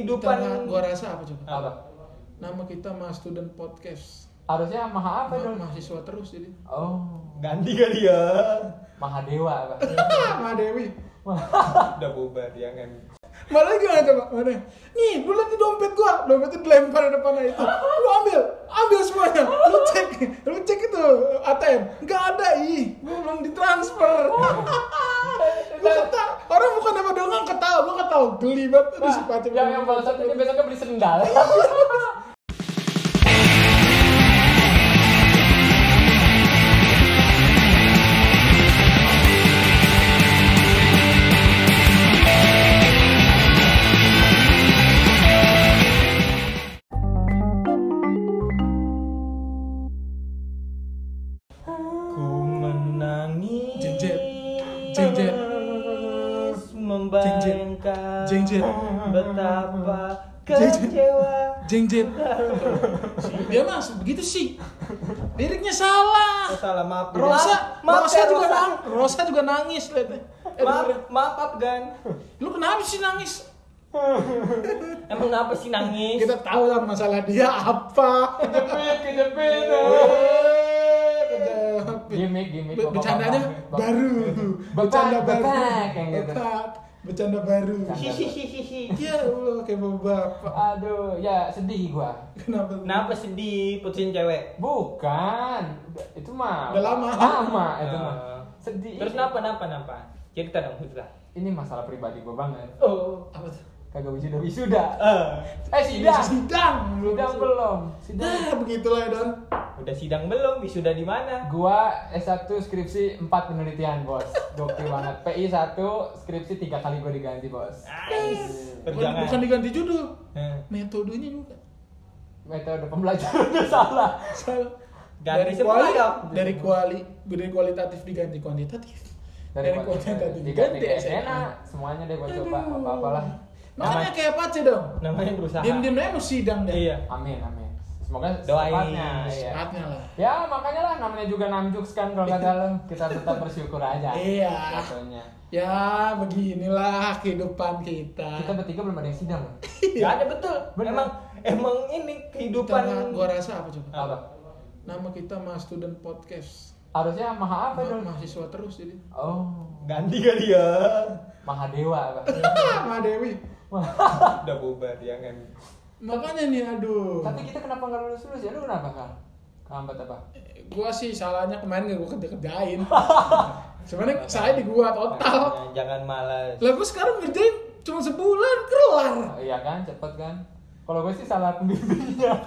kehidupan Kita- gua rasa apa coba? Apa? Nama kita Mas Student Podcast. Harusnya maha apa dong? mahasiswa terus jadi. Oh, ganti kali ya. maha dewa apa? Ma Dewi. Udah bubar kan. Malah gimana coba? Mana? Nih, lu lihat di dompet gua. Dompetnya dilempar di depan itu. Lu ambil, ambil semuanya. Lu cek, lu cek itu ATM. Enggak ada, ih. Gua belum ditransfer. kata, orang bukan apa doang ketawa, gua ketawa geli banget. Si Pacem. yang yang bangsat ini besoknya beli sendal. Jengjet. Dia mas begitu sih. Liriknya salah. Oh, salah maaf. Rosa, maaf, Rosa ya, juga Rosa. nang, Rosa juga nangis lihat. Eh, Maaf, maaf Afgan. Lu kenapa sih nangis? Emang kenapa sih nangis? Kita tahu lah masalah dia apa. Kejepit, kejepit. Gimik, gimik. Bercandanya baru. Bercanda baru. Bapak. Bercanda baru. Bercanda. Hihihihi. Ya Allah, kayak bapak. Aduh, ya sedih gua. Kenapa? Kenapa sedih putusin cewek? Bukan, itu mah Udah lama. Lama itu mah. Ah. Sedih. Terus kenapa, kenapa, kenapa? Cerita dong, cerita. Ini masalah pribadi gua banget. Oh. Apa tuh? Kagak wisuda wisuda. Eh, Eh sidang. Sidang. Sidang belum. Sidang. Nah, begitulah ya, Don. udah sidang belum? Wisuda di mana? Gua S1 skripsi 4 penelitian, Bos. Gokil banget. PI 1 skripsi 3 kali gua diganti, Bos. Nice. Bukan, Perjuangan. bukan diganti judul. Eh, Metodenya juga. Metode pembelajarannya salah. Salah. Ganti dari kuali, dari kuali, dari kualitatif diganti kuantitatif. Dari, kuantitatif diganti diganti. SNA. Semuanya deh gua coba apa-apalah. Makanya kayak Pace dong. Namanya berusaha. Diam-diam aja mau sidang deh. Iya. Amin, amin. Semoga Doain. secepatnya, iya. Saatnya lah. Ya makanya lah namanya juga namjuks kan kalau kata lo kita tetap bersyukur aja. Iya. Jatuhnya. Ya beginilah kehidupan kita. Kita bertiga belum ada yang sidang loh. Gak ada betul. Bener. Emang emang ini kehidupan Kita, gua rasa apa coba? Apa? Nama kita Mas Student Podcast. Harusnya maha apa dong? mahasiswa terus jadi. Oh, ganti kali ya. maha dewa apa? Ma Dewi. Udah bubar ya kan. Makanya nih aduh. Tapi kita kenapa nggak lulus lulus ya? Lu kenapa kan? Kehambat apa? gua sih salahnya kemarin gak gua kerja kerjain. Sebenarnya saya di gua total. Jangan, jangan malas. Lah gua sekarang ngerjain cuma sebulan kelar. Oh, iya kan, cepet kan? Kalau gue sih salah pembimbingnya.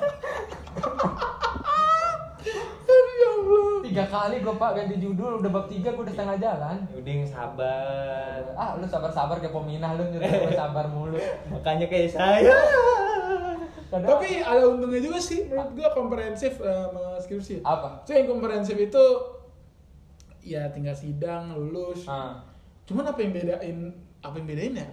Tiga kali gue pak ganti judul, udah bab tiga gue udah setengah jalan. Udah yang sabar. Ah, lu sabar-sabar kayak peminah lu nyuruh gue sabar mulu. Makanya kayak saya. Kadang- Tapi ada untungnya juga sih menurut gua komprehensif eh, sama skripsi. apa? So yang komprehensif itu ya tinggal sidang, lulus. Ah. Cuman apa yang bedain apa yang bedain ya?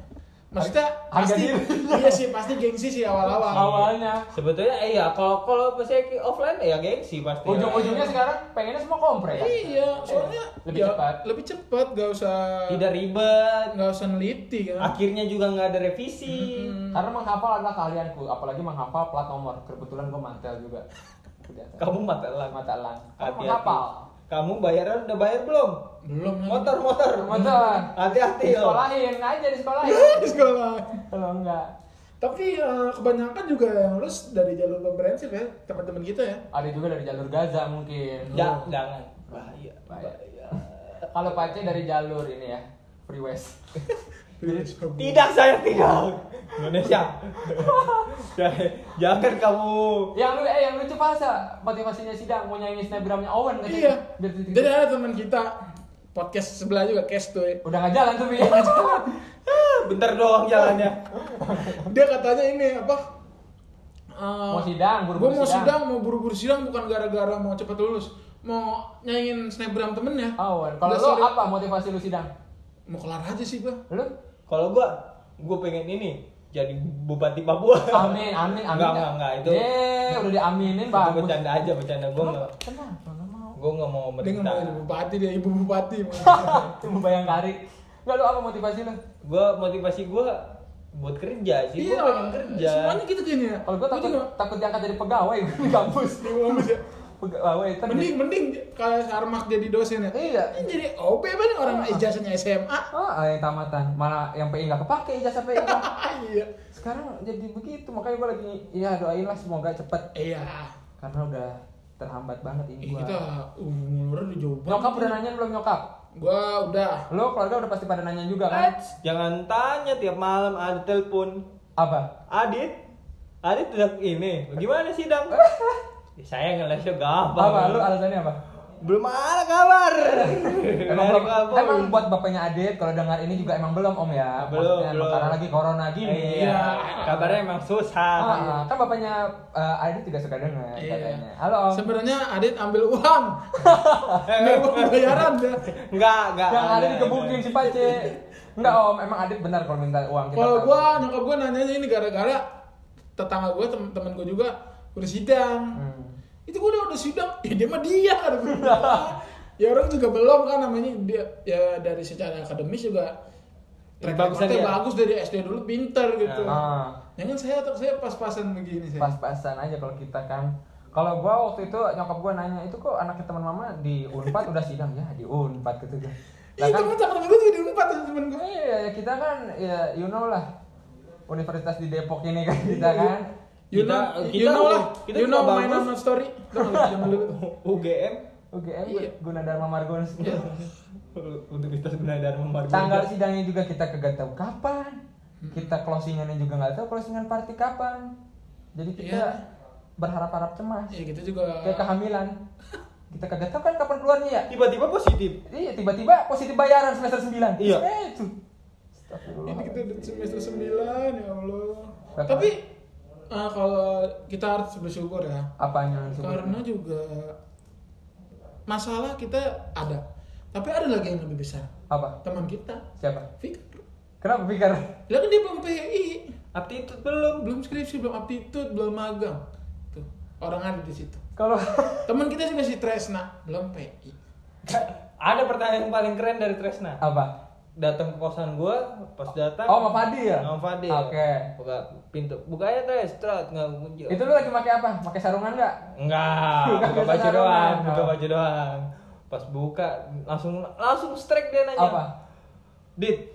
Maksudnya Harga pasti diri. iya sih pasti gengsi sih awal-awal. Awalnya. Sebetulnya eh ya kalau kalau pas saya ke offline ya gengsi pasti. Ujung-ujungnya sekarang pengennya semua kompre kan? Iya, soalnya Lebih ya, cepat. Lebih cepat, gak usah tidak ribet. nggak usah neliti kan. Akhirnya juga nggak ada revisi. Karena menghafal adalah keahlianku, apalagi menghafal plat nomor. Kebetulan gue mantel juga. Kamu mata elang. mata elang. Kamu menghafal. Kamu bayaran udah bayar belum? Belum. Motor motor. Motor. Hati-hati loh. Disekolahin aja disekolahin. di sekolah. Kalau enggak. Tapi eh, kebanyakan juga yang lulus dari jalur komprehensif ya, teman-teman kita ya. Ada juga dari jalur Gaza mungkin. Ya, jangan. Bahaya. Bahaya. Bahaya. Kalau Pace dari jalur ini ya, Free West. Tidak saya tidak. Indonesia. Jangan kamu. yang lu eh yang lucu bahasa motivasinya sidang mau nyanyi snapgramnya Owen katanya. Iya. Jadi ada teman kita podcast sebelah juga Kes tuh. ya. Udah nggak jalan tuh Bi. Bentar doang jalannya. Dia katanya ini apa? eh, Mau sidang, Gue buru-buru mau sidang. sidang, mau buru-buru sidang bukan gara-gara mau cepet lulus, mau nyanyiin snapgram temennya. Owen. Kalau sorry. apa motivasi lu sidang? Mau kelar aja sih gua. Lu? Kalau gua, gua pengen ini jadi bupati Papua. Amin, amin, amin. Enggak, enggak, enggak. Itu, Eh, udah diaminin itu bagus. bercanda aja, bercanda. Gua enggak, Kenapa nggak mau? gua enggak mau merintah. bupati, dia ibu bupati. Cuma bayangkari. Enggak lu apa motivasi lu? Gua motivasi gua buat kerja sih Iya, gua pengen kerja Semuanya gitu kayaknya. Kalau gue Gua takut takut diangkat jadi pegawai di kampus. Di kampus ya. Pegawai tapi Mending mending kayak Sarmak jadi dosen ya. Iya. Ini jadi OB kan orang ijazahnya SMA. Oh, yang tamatan. Malah yang PI nggak kepake ijazah PI. iya. Sekarang jadi begitu, makanya gue lagi ya doain lah semoga cepet Iya. karena udah terhambat banget ini gua. kita umur udah jauh banget. Nyokap udah nanyain belum nyokap? Gua udah. Lo keluarga udah pasti pada nanya juga kan? Ats, jangan tanya tiap malam ada telepon Apa? Adit Adit udah ini gimana sih dang Ya, saya ngelesnya gampang Apa? Lu alasannya apa? belum ada kabar Emang belum, kabar. emang buat bapaknya Adit kalau dengar ini juga emang belum om ya? Belum, Maksudnya belum. Karena lagi corona gini. iya kabarnya emang susah Ah, ah. kan bapaknya eh, Adit juga suka dengar Iya. katanya. Halo om. Sebenarnya Adit ambil uang. Ambil uang bayaran ya. enggak enggak Yang ada dikebukin si Pace. Enggak om, emang Adit benar kalau minta uang kita. Kalau gua nyokap gua nanyanya ini gara-gara tetangga gua temen-temen gua juga udah sidang. Hmm. Itu gua udah udah sidang, ya dia mah dia ya orang juga belum kan namanya dia ya dari secara akademis juga track recordnya dia. bagus dari SD dulu pinter gitu. Ah. Jangan saya saya pas-pasan begini saya. pas-pasan aja kalau kita kan kalau gua waktu itu nyokap gua nanya itu kok anaknya teman mama di Unpad udah sidang ya di Unpad gitu kan Ih, temen temen gua juga di Unpad temen gua. iya ya kita kan ya you know lah universitas di Depok ini kan kita kan You Kita- know, kita you know lah, kita you know my bagus. nama story. UGM UGM Iya. Gunadarma Margonus Universitas Gunadarma Margonda tanggal sidangnya juga kita kagak tahu kapan kita closingannya juga nggak tahu closingan party kapan jadi kita Iya. berharap-harap cemas Ya gitu juga. kayak kehamilan kita kagak tahu kan kapan keluarnya ya tiba-tiba positif Iya, tiba-tiba positif bayaran semester 9. Iya. Eh, itu. Astagfirullah. Ini kita udah semester 9 ya Allah. Tapi eh, kalau kita harus bersyukur ya. Apanya? Karena juga masalah kita ada. Tapi ada lagi yang lebih besar. apa? Teman kita, Siapa? Fikar. Kenapa pikir? Lah kan dia belum PI, aptitude belum belum skripsi, belum aptitude, belum magang. Tuh, orang ada di situ. Kalau Teman kita juga si Tresna, belum PI. ada pertanyaan yang paling keren dari Tresna apa? Datang ke kosan gua pas datang Oh, sama Fadil ya? sama Fadil Oke. buka pintu buka aja Tres Tret nggak kunci Itu lu lagi pakai apa? Pakai sarungan enggak? enggak Buka buka baju doang buka Oh. baju doang pas buka langsung langsung strike dia nanya Apa? dit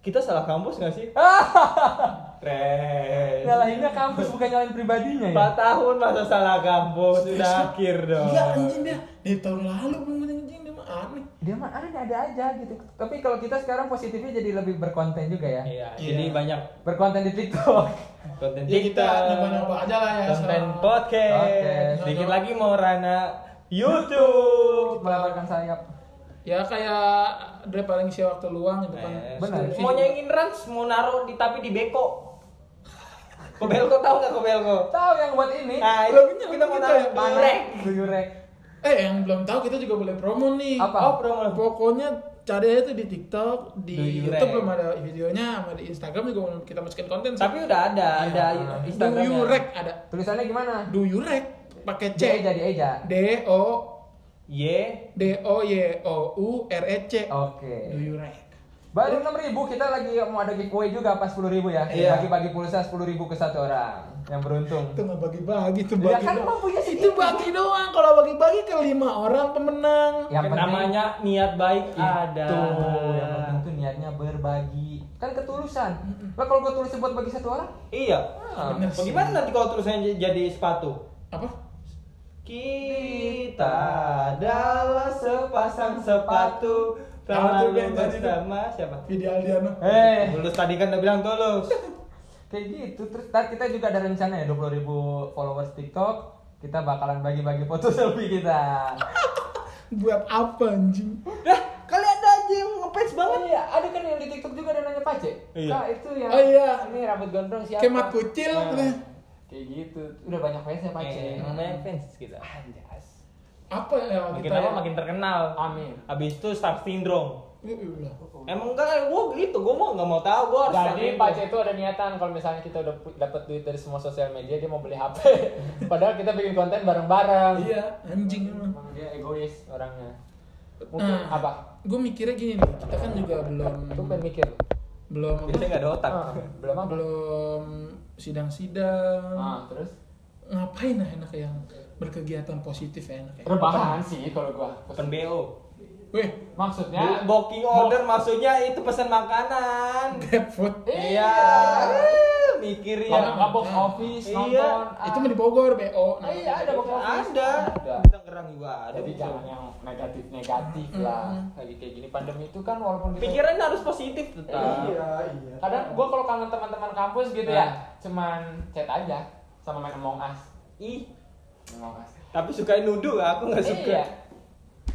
kita salah kampus nggak sih Tres Nyalahinnya kampus bukan nyalahin pribadinya ya. Empat tahun masa salah kampus sudah akhir dong Iya anjing dia dari tahun lalu belum anjing dia mah aneh. Dia mah ada ada aja gitu. Tapi kalau kita sekarang positifnya jadi lebih berkonten juga ya. iya Iya. jadi banyak Berkonten di TikTok. konten Ya kita nyoba-nyoba aja lah ya. konten sama- podcast Podcast. sedikit lagi mau rana YouTube Melebarkan sayap. Ya kayak Dre paling isi waktu luang gitu kan. Eh, Benar. Mau juga. nyanyiin Rans mau naruh di tapi di beko Kobelko tahu nggak Kobelko? Tahu yang buat ini? Nah itu kita mau kita naruh bandrek. Guyurek. Eh yang belum tahu kita juga boleh promo nih. Apa? Oh promo. Pokoknya cari aja tuh di TikTok, di Do you YouTube belum ada videonya, sama di Instagram juga belum kita masukin konten. sih. Tapi udah ada, ada Iya. Do Instagramnya. you rec ada. Tulisannya gimana? Do you rec pakai C. Jadi Eja. D O Y D O Y O U R E C. Oke. Do you rec. Baru 6000 kita lagi mau ada giveaway juga pas 10.000 ya. Iya. Bagi-bagi pulsa 10.000 ke satu orang yang beruntung. Itu nggak bagi-bagi tuh Ya bagi. kan doang. punya itu sedikit. bagi doang. Kalau bagi-bagi ke lima orang pemenang. Yang penting namanya niat baik ada. itu yang penting tuh niatnya berbagi. Kan ketulusan. Lah kalau gua tulis buat bagi satu orang? Iya. Ah, Bener sih. Bagaimana nanti kalau tulisannya jadi sepatu? Apa? Kita adalah sepasang sepatu Apa tuh, bersama siapa? Vidi Aldiano. Eh, Tulus tadi kan udah bilang tulus. kayak gitu. Terus ntar kita juga ada rencana ya 20.000 followers TikTok. Kita bakalan bagi-bagi foto selfie kita. Buat apa anjing? Dah, kali ada aja yang ngefans banget. Iya, ada kan yang di TikTok juga ada nanya Pace. Iya. Kak, itu yang Oh, iya. ini rambut gondrong siapa? Kemat kucil. Nah, kayak gitu. Udah banyak fansnya Pace. Eh, namanya fans kita. Anjas. Apa ya Makin kita? lama makin terkenal. Amin. Abis itu star syndrome. Iya. Emang enggak, gue gitu, gue mau nggak mau tahu, gue harus Jadi. Pace itu ada niatan kalau misalnya kita udah pu- dapat duit dari semua sosial media dia mau beli HP. Padahal kita bikin konten bareng-bareng. Iya, anjing emang. Emang dia egois orangnya. Mungkin Nah. apa? Gue mikirnya gini nih, kita kan juga belum Lu pengen mikir. belum Biasanya nggak ada otak. Ah, belum apa? belum sidang-sidang. Ah, terus Ngapain lah enak yang berkegiatan positif ya enak ya? rebahan sih kalau gua. Open BO. Wih, Maksudnya Booking order maksudnya itu pesan makanan. grab food. Iya. Mikir ya. kalau box office Iya. nonton. ah. Itu mah di Bogor, BO. Ah, iya ada box office. Ada. Ada. Tangerang juga ada. Jadi jangan yang negatif-negatif lah. Lagi kayak gini pandemi itu kan walaupun kita Pikirannya harus positif tetap. Iya, Kadang gua kalau kangen teman-teman kampus gitu Nah. ya, cuman chat aja sama main Among Us. Ih, Among Us. tapi suka nuduh aku nggak suka. Iya.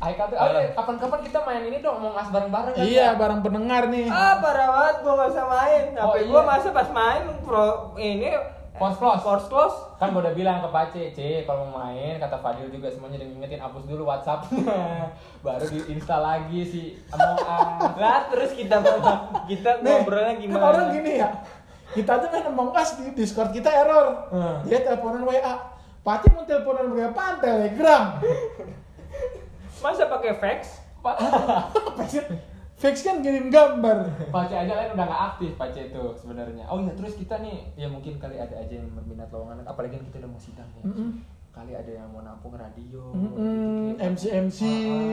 Tuh, oh, kapan-kapan kita main ini dong Among Us bareng-bareng kan? Iya, barang pendengar nih. Ah, parah banget gua nggak usah main. Oh, Tapi iya. gua masa pas main pro ini Force close. Force close. Kan gua udah bilang ke Pace, C kalau mau main kata Fadil juga semuanya udah ngingetin hapus dulu WhatsApp. Baru diinstal lagi si Among Us. Lah terus kita kita Nih, ngobrolnya kan gimana? orang gini ya. Kita aja main Among Us di Discord kita error. Hmm. Dia teleponan WA. Pati mau teleponan WA Telegram. Masa pakai fax? Pak? Fix kan kirim gambar. Pace aja lain udah nggak aktif Pace itu sebenarnya. Oh iya, terus kita nih ya mungkin kali ada aja yang berminat lowongan apalagi kan kita udah mau sidang ya. Mm-mm. Kali ada yang mau nampung radio. Mm-mm, gitu-gitu. MC MC.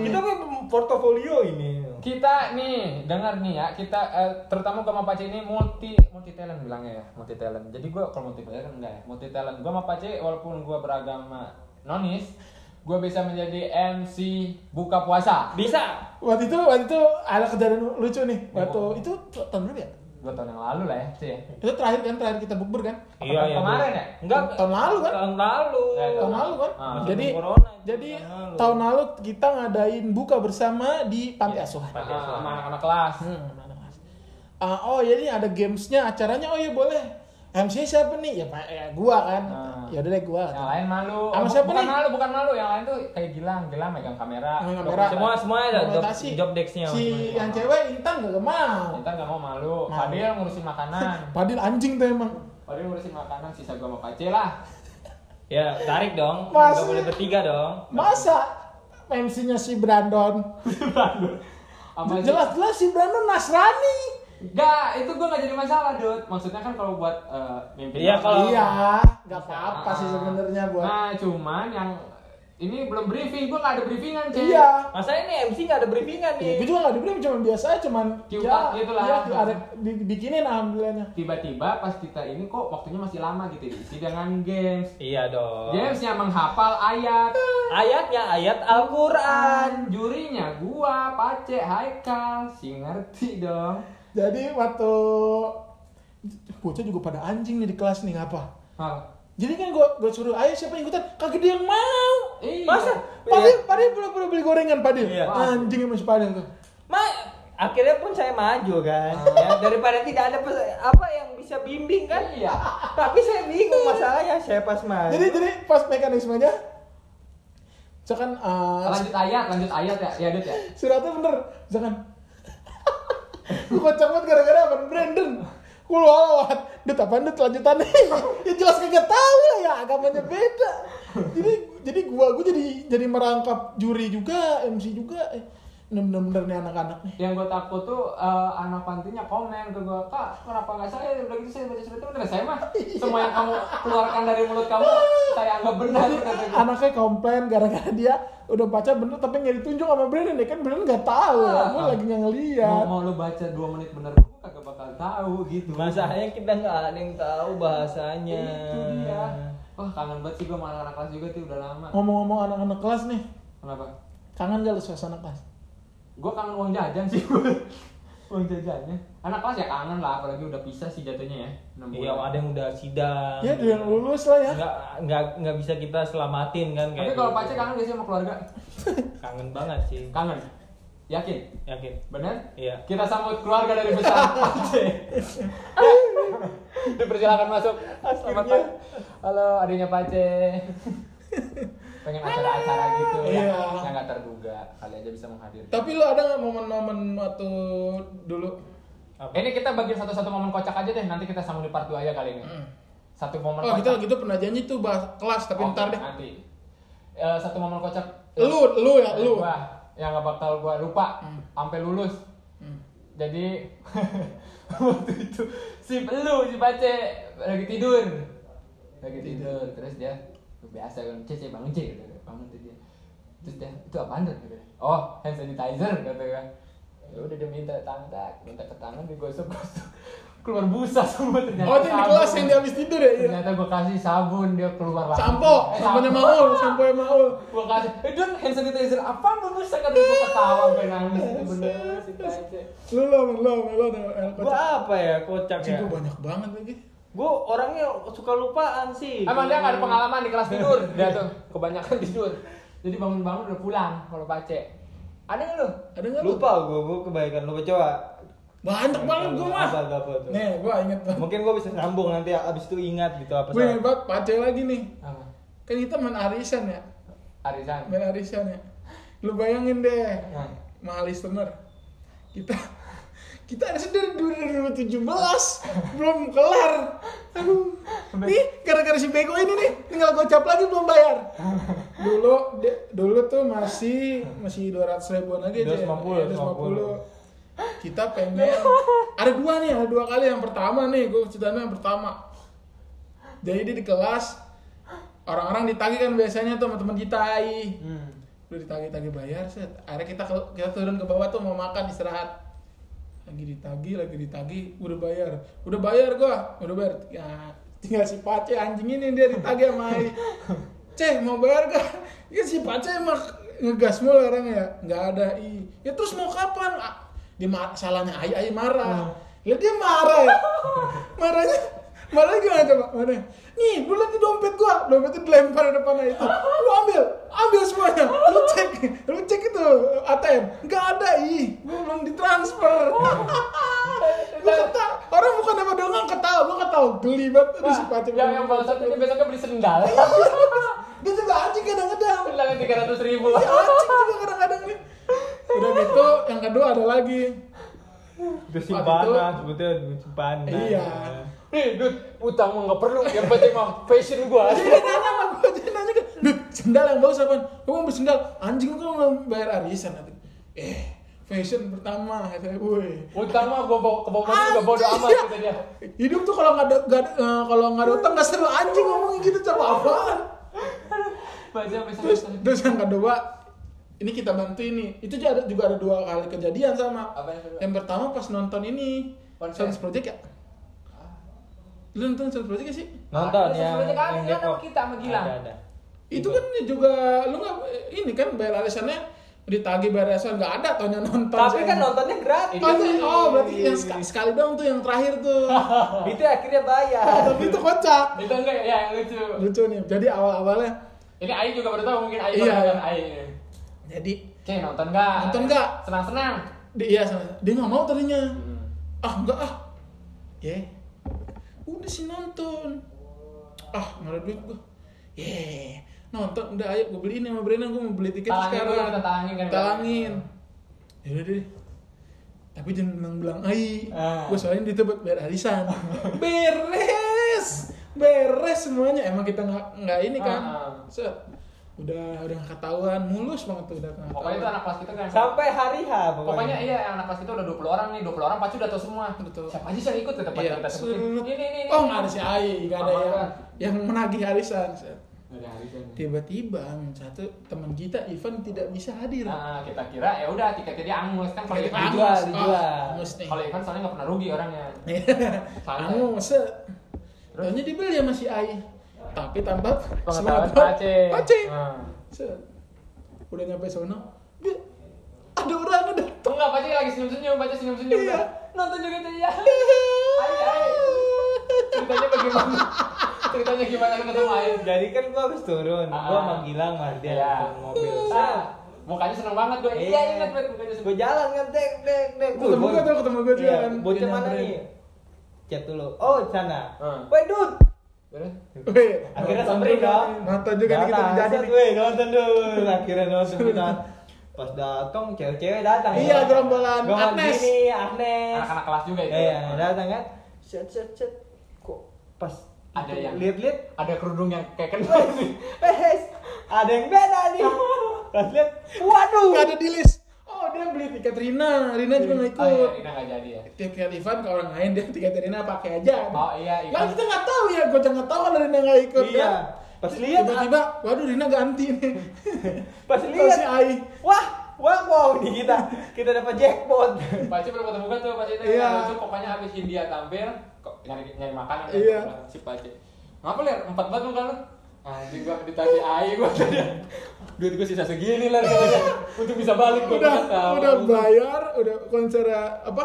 Kita kan portofolio ini. kita nih dengar nih ya kita eh, terutama gua sama Pace ini multi multi talent bilangnya ya multi talent jadi gua kalau multi talent enggak ya multi talent gua sama Pace walaupun gua beragama nonis gua bisa menjadi MC buka puasa Bisa. Waktu itu waktu itu ada kejadian lucu nih. Ya, Waktu Bu. itu tahun berapa ya? dua tahun yang lalu lah ya sih ya. Itu terakhir kan terakhir kita bukber kan? Apa tahun kemarin ya? Enggak. Tahun lalu kan? Tahun lalu. Eh, Tahun lalu kan? Ah. jadi corona, jadi tahun lalu. tahun lalu kita ngadain buka bersama di panti asuhan. Panti Ah, asuhan. sama anak-anak kelas Hmm, mana mas? Ah, oh jadi ada gamesnya acaranya oh iya boleh. MC siapa nih? Ya Pak ya gua kan. Ah. Ya udah deh gua. yang lain malu Sama Oh, siapa bukan nih? malu bukan malu yang lain tuh kayak Gilang Gilang megang kamera Megang kamera. Semua semua ada job, job desk-nya. Si yang cewek Intan gak mau. kita nggak mau malu Mau. Fadil ngurusin makanan Padahal anjing tuh emang. Fadil ngurusin makanan sisa gua sama Pace lah Ya, tarik dong. Mas- Enggak boleh bertiga dong. Masa MC-nya si Brandon? Si- Jelas-jelas si Brandon Nasrani. Enggak, itu gua nggak jadi masalah, Dut. Maksudnya kan kalau buat eh, mimpi. Iya, kalau- Iya, nggak apa-apa sih sebenarnya buat. Nah, cuman yang ini belum briefing, gua nggak ada briefingan, Cek. Iya. Masa ini MC nggak ada briefingan Ya, nih. gue juga gak dibeli, cuma biasa aja, cuman Ciutat gitu lah. Iya, ada dibikinin alhamdulillahnya. Tiba-tiba pas kita ini kok waktunya masih lama gitu diisi dengan games. Iya dong. Gamesnya menghafal ayat. Ayatnya ayat Al-Qur'an. Jurinya gua, Pace, Haikal, si ngerti dong. Jadi waktu bocah juga pada anjing nih di kelas nih ngapa? Hal. Jadi kan gue gue suruh ayo siapa yang ikutan kagak dia yang mau. Iya. Masa? Padil, Padil pura-pura beli gorengan Padil. Iya. Anjing emang si Padil tuh. Ma, akhirnya pun saya maju kan. Ah. Ya, daripada tidak ada apa yang bisa bimbing kan. Iya. Tapi saya bingung masalahnya saya pas maju. Jadi jadi pas mekanismenya misalkan uh, Lanjut ayat, lanjut ayat ya, ya Dut ya. suratnya bener misalkan gue kocak banget gara-gara apa? Brandon. Gue lewat Dut apaan Dut lanjutannya? Ya jelas kagak tahu lah ya agamanya beda. Jadi jadi gua gua jadi jadi merangkap juri juga MC juga eh, bener-bener nih anak-anak nih Yang gue takut tuh eh, anak pantinya komen ke gue, kak kenapa nggak saya? Udah gitu saya baca itu bener saya mah. Semua yang kamu keluarkan dari mulut kamu saya anggap benar. Anaknya komplain gara-gara dia udah baca bener tapi nggak ditunjuk sama Brandon ya kan Brandon nggak tahu Ah. lagi nggak Mau, ngeliat mau lu baca 2 menit bener gue kagak bakal tahu gitu. Masalahnya kita nggak ada yang tahu bahasanya. Itu dia. Wah kangen banget sih gue sama anak-anak kelas juga tuh udah lama. ngomong-ngomong anak-anak kelas nih Kenapa? kangen gak lu suasana kelas Gue kangen uang jajan sih uang jajannya. Anak kelas ya kangen lah, apalagi udah pisah sih jatuhnya ya. Iya, ada yang udah sidang. ya dia yang lulus lah ya Nggak nggak nggak bisa kita selamatin kan Tapi kayak. kalau gitu. pacar kangen gak sih sama keluarga? kangen banget sih. Kangen. Yakin? Yakin. Bener? Iya. Kita sambut keluarga dari besar Pace. Dipersilakan masuk. Selamat. Halo, adiknya Pace. Pengen acara-acara gitu Iya. yang yang nggak terduga. Kali aja bisa menghadirkan. tapi lu ada nggak momen-momen waktu dulu Apa? Ini kita bagi satu-satu momen kocak aja deh. Nanti kita sambung di part 2 aja kali ini. Satu momen oh kita kocak. gitu pernah janji tuh bahas kelas tapi Oke, ntar deh Nanti. Eh, satu momen kocak. lu lu ya lu Gua, yang gak bakal gua lupa Hmm. sampai lulus. Hmm. jadi waktu itu si lu si Pace lagi tidur lagi tidur terus dia biasa kan cece bangun cece gitu. bangun tuh dia terus dia itu apaan tuh gitu. oh hand sanitizer kata kan ya udah dia minta tangan minta ke tangan digosok gosok keluar busa semua ternyata Oh itu yang di kelas yang dia habis tidur ya? Iya. ternyata gue kasih sabun dia keluar lagi Sampo, Eh, samponya sampo. Maul, samponya Maul. Gua kasih, eh Don, hand sanitizer apa berbusa kan gua ketawa sampai nangis itu bener. Lu lo, lu lo, lu lo. Gua apa ya kocak ya? Gue banyak banget lagi. Gua orangnya suka lupaan sih. Emang dia gak ada pengalaman di kelas tidur, dia tuh kebanyakan tidur. Jadi bangun-bangun udah pulang kalau Pace. Ada nggak lu? Ada nggak lu? Lupa gua, gua kebaikan lupa coba. Banyak banget gue mah. Apa apa tuh? Nih, gue inget banget. Mungkin gua bisa sambung nanti abis itu ingat gitu apa Gue salah. hebat, pace lagi nih. Apa? Kan kita main arisan ya. Arisan. Main arisan ya. Lu bayangin deh. Nah. Mahal listener. Kita kita arisan dari 2017 belum kelar. Aduh. Nih, gara-gara si bego ini nih, tinggal gocap lagi belum bayar. Dulu de- dulu tuh masih masih 200 ribuan aja aja. 250, 250. Kita pengen ada dua nih, ada dua kali. Yang pertama nih, gue ceritanya yang pertama. Jadi dia di kelas orang-orang ditagih kan biasanya tuh sama teman kita ai. Hmm. Udah ditagih-tagih bayar set. Akhirnya kita kita turun ke bawah tuh mau makan istirahat. Lagi ditagih, lagi ditagih, udah bayar. Udah bayar gua, udah bayar. Ya, tinggal si Pace anjing ini dia ditagih sama ai. Ceh, mau bayar gak? Ya si Pace emang ngegas mulu orangnya. Nggak ada i. Ya terus mau kapan? Ah, ma- salahnya ai ai marah. Ya dia marah ya. Marahnya Marahnya gimana coba? Mana? Nih, lu lihat di dompet gua. Dompetnya dilempar di depan itu. Lu ambil, ambil semuanya. Lu cek, lu cek itu ATM. Enggak ada, ih. Gua belum ditransfer. gua kata, orang bukan apa doang ketawa, gua ketawa geli banget. Aduh, si Pace yang yang balas satu ini besoknya beli sendal. Dia juga anjing kadang-kadang. Sendalnya tiga ratus ribu. Ya, anjing juga kadang-kadang nih. Udah gitu, yang kedua ada lagi. Itu simpanan, sebetulnya simpanan. Iya. Nih, Dut, utang mah nggak perlu. Yang penting mah fashion gua. Dia nanya sama gue, dia nanya kan, Dut, sendal yang bagus apa? Gue mau beli sendal, anjing lu belum bayar arisan nanti. Eh, fashion pertama, kata woi. Utang mah gua bawa ke bawah juga bodo amat kata dia. Hidup tuh kalau nggak ada, nggak eh, kalau nggak ada utang nggak seru anjing ngomongin gitu coba apaan? Terus, terus yang kedua, ini kita bantu ini. Itu juga ada, juga ada dua kali kejadian sama. Apa yang? Yang pertama pas nonton ini. Science Project ya? Lu nonton Science Project gak sih? Nonton Ada yang sesuatu kan, kan sama kita, sama Gilang. Ada, ada. itu kan juga lu nggak ini kan bayar arisannya ditagih bayar arisan nggak ada taunya nonton Tapi saya. kan nontonnya gratis. Oh, itu- oh berarti yang sekali, sekali dong tuh yang terakhir tuh itu akhirnya bayar. tapi itu kocak Itu enggak ya, yang lucu. lucu nih jadi awal awalnya Ini Ai juga baru tahu mungkin Ai Iya, iya. nonton Ai. jadi Oke, nonton enggak? Nonton nggak? Senang-senang. dia iya sama- dia nggak mau tadinya Hmm. ah enggak ah ya udah sih nonton. Ah nggak ada duit gua. Ye nonton udah ayo gue beliin sama Brenda. Gue mau beli tiket Talangin sekarang. dulu, kita talangin kan. talangin. Ya udah deh. Tapi jangan bilang bilang ai. Ah. gue soalnya itu buat bayar arisan. Beres. Beres semuanya. Emang kita nggak nggak ini kan. Ah, ah. set udah udah ketahuan mulus banget tuh udah nggak Pokoknya itu ketahuan. anak kelas kita kan. Sampai hari H pokoknya. Pokoknya iya anak kelas kita udah 20 orang nih, 20 orang pasti udah tahu semua. Betul. Siapa aja sih yang ikut tetap Iya. kita sebutin. Ini ini ini. Oh nggak ada si Ai, nggak ada yang kan? yang menagih arisan. Tiba-tiba satu teman kita Ivan tidak bisa hadir. Nah, kita kira ya udah tiketnya dia angus kan kalau Tiket Ivan dijual, angus. dijual. Ah, angus nih. kalau Ivan soalnya nggak pernah rugi orangnya. Angus. set. Taunya dibeli sama si Ai. Tapi tanpa Pengetahuan semua- Pace. Pace. Nah. Set. Udah nyampe sono. dia- Ada orang ada. Enggak, Pace lagi senyum-senyum, Pace senyum-senyum. Iya. Nonton juga tuh ya. Ai, ai. Ceritanya bagaimana? Ceritanya gimana lu ketemu Ai? Jadi kan gua habis turun, Ah. gua sama Gilang mah dia Iya. turun mobil. Ah, mukanya seneng banget gue. Iya, ingat banget mukanya seneng. Gua jalan kan dek dek dek. Ketemu gua tuh, ketemu gua juga Iya, kan. Bocah mana nih? Chat dulu. Oh, sana. Hmm. Dut. Bener? Weh, Akhirnya samperin juga dong. Nonton juga nih kita terjadi weh, nonton dulu. Akhirnya nonton kita. Pas datang cewek-cewek datang. Iya, ya. gerombolan Gerombolan Agnes. gini, Agnes. Anak-anak kelas juga itu. Iya, datang kan. Set set set. Kok pas Ada yang- lihat-lihat Ada kerudung yang kayak kenal nih. Eh, ada yang beda nih. Pas lihat, waduh. Gak ada di list. Oh, dia dia beli tiket Rina, Rina juga nggak ikut. Oh iya, Rina nggak jadi ya. Tiket event ke orang lain dia tiket Rina pakai aja. Oh iya, iya. Lah kita nggak tahu ya, gue nggak tahu kalau Rina nggak ikut. Iya. kan. Pas lihat tiba-tiba, waduh Rina ganti nih. pas lihat si Ai. wah wah wow nih kita kita dapat jackpot belum ketemu kan tuh pas itu Iya. pokoknya habis India tampil kok nyari nyari makanan kan, Iya. si Paci. Ngapa ler? Empat banget lu kan? Anjing gua ditagih air gua tadi. Duit gua sisa segini lah katanya. Untuk bisa balik gua Udah, tahu. udah bayar, udah konser apa?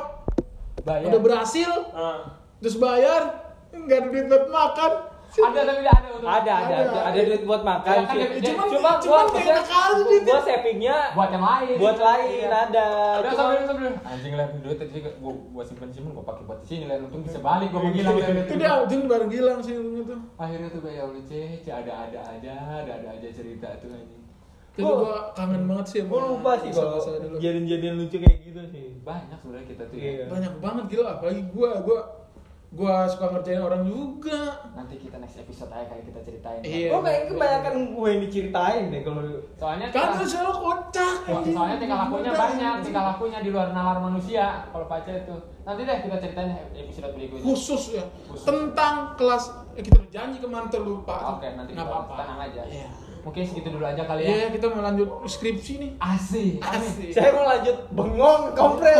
bayar. Udah berhasil, Ah. terus bayar, nggak ada duit buat makan. Ada tapi ada untuk ada ada Ada. ada, ada duit buat makan Ya, kan sih. dia- cuma cuman gua nakal gitu. gua savingnya buat yang lain. buat lain Iya. ada Udah cuma sambil sambil anjing lah duit tadi gua gua simpen simpen gua pakai buat di sini lah untung bisa balik gua menghilang lah Itu dia Jun bareng gilang sih itu. akhirnya tuh kayak Allah cece ada ada aja ada ada aja cerita tuh anjing Itu Gua- gua kangen banget sih. gua lupa sih kalau jadian-jadian lucu kayak gitu sih banyak sebenarnya kita tuh Iya. ya. Banyak banget gila, apalagi gua, gua gua suka ngerjain orang juga. nanti kita next episode aja kali kita ceritain Iya. Gua kayak kebanyakan gue yang diceritain deh kalau soalnya Kan terus selalu kocak. anjing. soalnya tingkah lakunya Udah, banyak tingkah lakunya di luar nalar manusia kalau pacar itu nanti deh kita ceritain episode berikutnya khusus ya Khusus. tentang kelas eh, kita udah janji kemarin terlupa oke nanti nggak kita apa-apa tenang aja Iya. Mungkin segitu dulu aja kali Iya, ya kita mau lanjut skripsi nih asik Asik. saya mau lanjut bengong kompres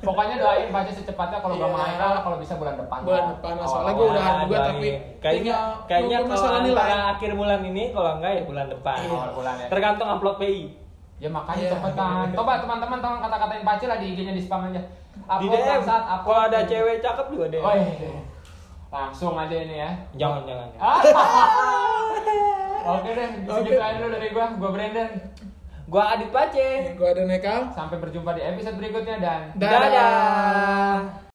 pokoknya doain baca secepatnya kalau gak Iya. Michael kalau bisa bulan depan Bulan depan lah, soalnya awal. gua udah juga, doain. tapi kayaknya kayaknya kalau masalah nilai. akhir bulan ini kalau enggak ya bulan depan Awal bulan ya. tergantung upload PI Ya makanya Iya. cepetan. Coba teman-teman tolong kata-katain Paci lah di IG-nya di spam aja. di Upload DM saat upload. kalau ada cewek cakep juga deh Oh iya. Langsung aja ini ya. jangan jangan Ah. Oke deh, segitu aja dulu dari gua. Gua Brandon. gua Adit Pace gua ada Nekal Sampai berjumpa di episode berikutnya dan Dadah. Dadah.